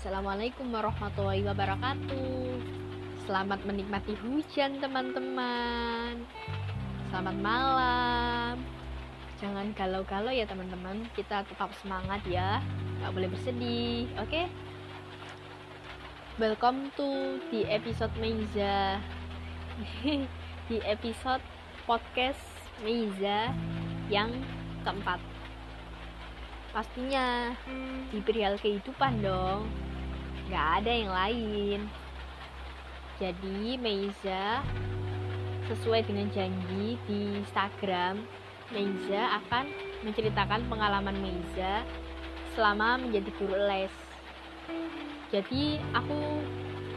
Assalamualaikum warahmatullahi wabarakatuh. Selamat menikmati hujan, teman-teman. Selamat malam. Jangan galau-galau ya, teman-teman. Kita tetap semangat ya. Gak boleh bersedih, oke? Okay? Welcome to di episode Meiza. di episode podcast Meiza yang keempat pastinya. Di perihal kehidupan dong. Nggak ada yang lain. Jadi Meiza sesuai dengan janji di Instagram Meiza akan menceritakan pengalaman Meiza selama menjadi guru les. Jadi aku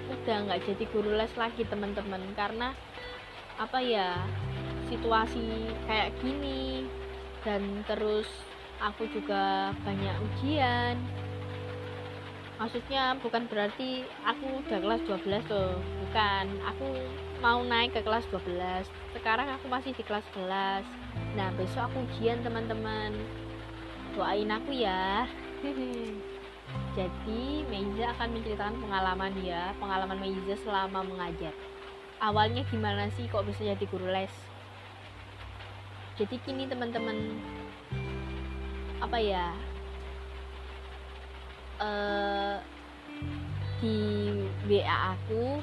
udah nggak jadi guru les lagi teman-teman. Karena apa ya situasi kayak gini dan terus aku juga banyak ujian. Maksudnya bukan berarti aku udah kelas 12 loh. Bukan. Aku mau naik ke kelas 12 sekarang aku masih di kelas 11 nah besok aku ujian teman-teman. Doain aku ya. Jadi Meiza akan menceritakan pengalaman dia pengalaman Meiza selama mengajar. Awalnya gimana sih kok bisa jadi guru les? Jadi kini teman-teman apa ya? Uh, di WA aku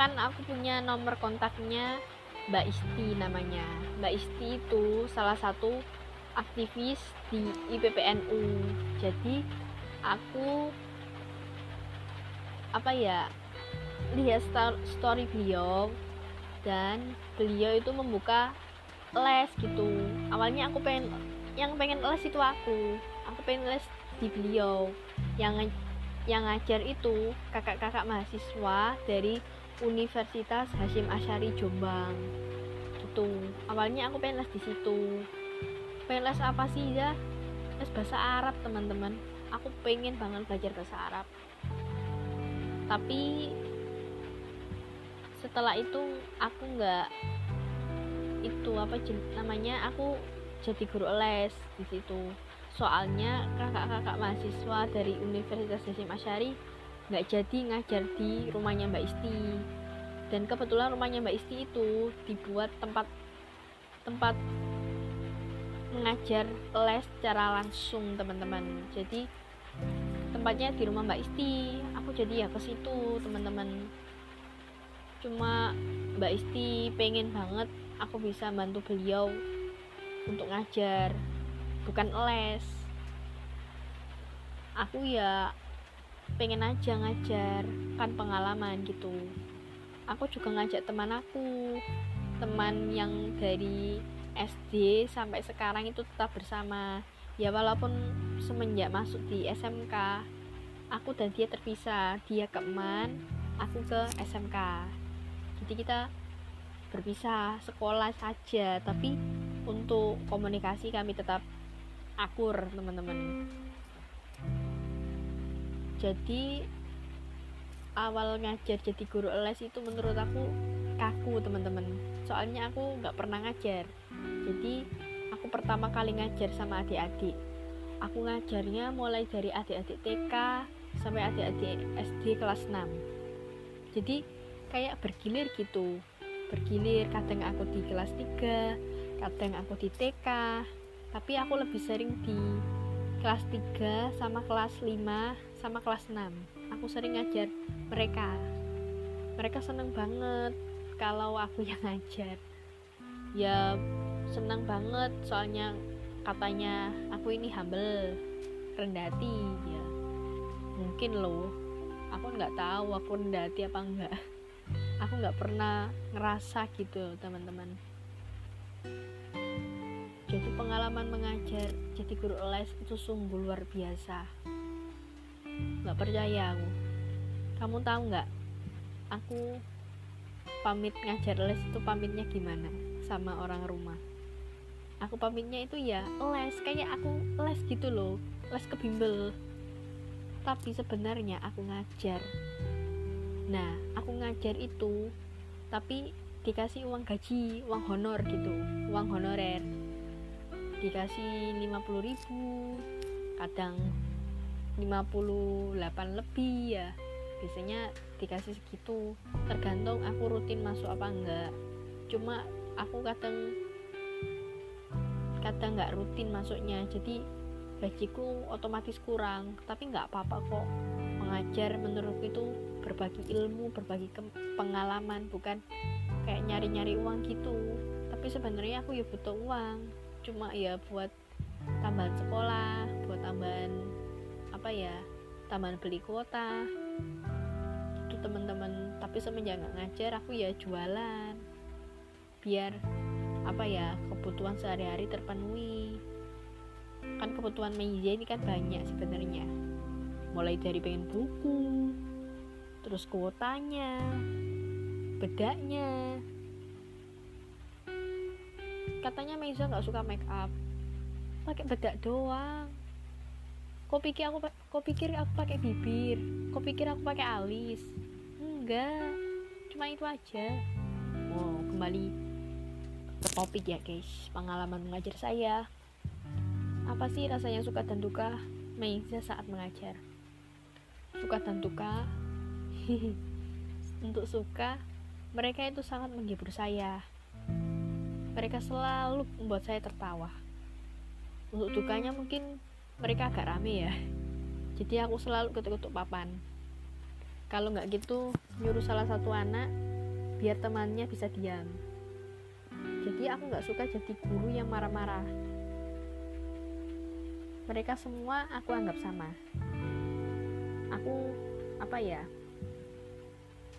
kan aku punya nomor kontaknya Mbak Isti namanya. Mbak Isti itu salah satu aktivis di IPPNU jadi aku apa ya lihat story beliau dan beliau itu membuka les gitu. Awalnya aku pengen yang pengen les itu aku. Aku pengen les di beliau. Yang yang ngajar itu kakak-kakak mahasiswa dari Universitas Hashim Asyari Jombang. Gitu. Awalnya aku pengen les di situ. Pengen les apa sih ya? Les bahasa Arab teman-teman. Aku pengen banget belajar bahasa Arab. Tapi setelah itu aku nggak itu apa namanya aku jadi guru les di situ. Soalnya kakak-kakak mahasiswa dari Universitas Hasyim Asyari nggak jadi ngajar di rumahnya Mbak Isti. Dan kebetulan rumahnya Mbak Isti itu dibuat tempat tempat mengajar les secara langsung teman-teman. Jadi tempatnya di rumah Mbak Isti. Aku jadi ya ke situ teman-teman. Cuma Mbak Isti pengen banget aku bisa bantu beliau untuk ngajar bukan les. Aku ya pengen aja ngajar kan pengalaman gitu. Aku juga ngajak teman aku teman yang dari SD sampai sekarang itu tetap bersama. Ya walaupun semenjak masuk di SMK aku dan dia terpisah. Dia ke Man aku ke SMK jadi kita berpisah sekolah saja. Tapi untuk komunikasi kami tetap akur teman-teman. Jadi awal ngajar jadi guru les itu menurut aku kaku teman-teman. Soalnya aku nggak pernah ngajar. Jadi aku pertama kali ngajar sama adik-adik. Aku ngajarnya mulai dari adik-adik TK sampai adik-adik SD kelas 6 jadi kayak bergilir gitu. Bergilir kadang aku di kelas 3 kadang aku di TK tapi aku lebih sering di kelas 3 sama kelas 5 sama kelas 6 aku sering ngajar mereka. Mereka seneng banget kalau aku yang ngajar. Ya seneng banget soalnya katanya aku ini humble rendah hati ya. Mungkin loh aku nggak tahu aku rendah hati apa enggak aku nggak pernah ngerasa gitu teman-teman jadi pengalaman mengajar jadi guru les itu sungguh luar biasa. Nggak percaya aku. Kamu tahu nggak? Aku pamit ngajar les itu pamitnya gimana sama orang rumah? Aku pamitnya itu ya les kayak aku les gitu loh les ke bimbel tapi sebenarnya aku ngajar. Nah aku ngajar itu tapi dikasih uang gaji uang honor gitu uang honorer dikasih 50 ribu kadang 58 lebih ya. Biasanya dikasih segitu. Tergantung aku rutin masuk apa enggak. Cuma aku kadang kadang nggak rutin masuknya. Jadi gajiku otomatis kurang. Tapi nggak apa-apa kok. Mengajar menurutku itu berbagi ilmu berbagi pengalaman bukan kayak nyari-nyari uang gitu. Tapi sebenarnya aku ya butuh uang cuma ya buat tambahan sekolah buat tambahan apa ya tambahan beli kuota. Itu teman-teman tapi semenjak nggak ngajar aku ya jualan. Biar apa ya kebutuhan sehari-hari terpenuhi. Kan kebutuhan meja ini kan banyak sebenarnya. Mulai dari pengen buku terus kuotanya bedaknya katanya Meiza nggak suka make up. Pakai bedak doang. Kok pikir aku kok pikir aku pakai bibir? Kok pikir aku pakai alis? Enggak. Cuma itu aja. Wow kembali ke topik ya guys. Pengalaman mengajar saya. Apa sih rasanya suka dan duka? Meiza saat mengajar. Suka dan duka? Untuk suka mereka itu sangat menghibur saya mereka selalu membuat saya tertawa. Untuk dukanya mungkin mereka agak rame ya. Jadi aku selalu ketuk-ketuk papan. Kalau nggak gitu nyuruh salah satu anak biar temannya bisa diam. Jadi aku nggak suka jadi guru yang marah-marah. Mereka semua aku anggap sama. Aku apa ya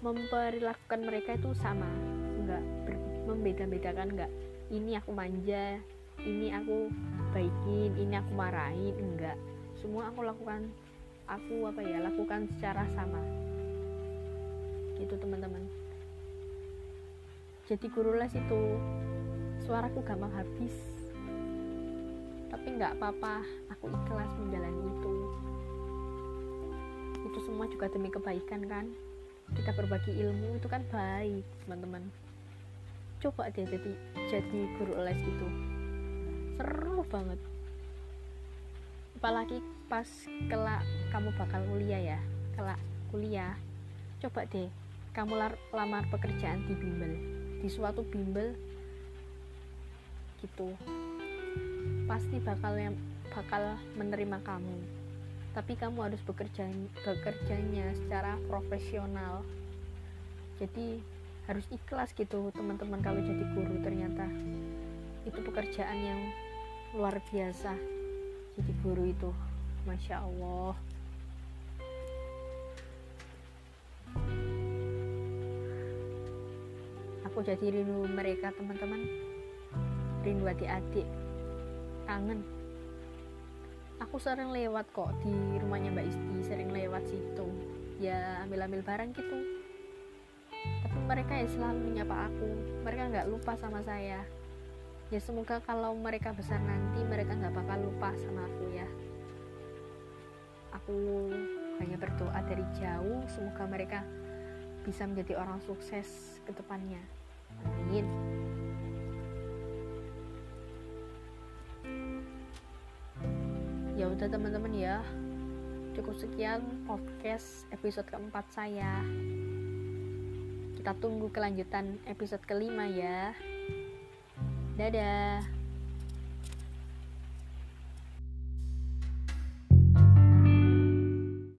memperlakukan mereka itu sama. Nggak membeda-bedakan nggak ini aku manja ini aku baikin ini aku marahin enggak. Semua aku lakukan aku apa ya lakukan secara sama. Gitu teman-teman. Jadi guru les itu suaraku gampang habis. Tapi nggak apa-apa aku ikhlas menjalani itu. Itu semua juga demi kebaikan kan? Kita berbagi ilmu itu kan baik teman-teman coba deh jadi jadi guru les itu seru banget. Apalagi pas kelak kamu bakal kuliah ya kelak kuliah. Coba deh kamu lamar pekerjaan di bimbel. Di suatu bimbel gitu. Pasti bakal yang bakal menerima kamu. Tapi kamu harus bekerja bekerjanya secara profesional. Jadi harus ikhlas gitu teman-teman. Kalau jadi guru ternyata itu pekerjaan yang luar biasa. Jadi guru itu masya Allah. Aku jadi rindu mereka teman-teman. Rindu adik-adik. Kangen. Aku sering lewat kok di rumahnya Mbak Isti sering lewat situ. Ya ambil-ambil barang gitu mereka ya selalu menyapa aku. Mereka nggak lupa sama saya. Ya semoga kalau mereka besar nanti mereka nggak bakal lupa sama aku ya. Aku hanya berdoa dari jauh semoga mereka bisa menjadi orang sukses ke depannya. Amin. Ya udah teman-teman ya. Cukup sekian podcast episode keempat saya kita tunggu kelanjutan episode kelima ya Dadah.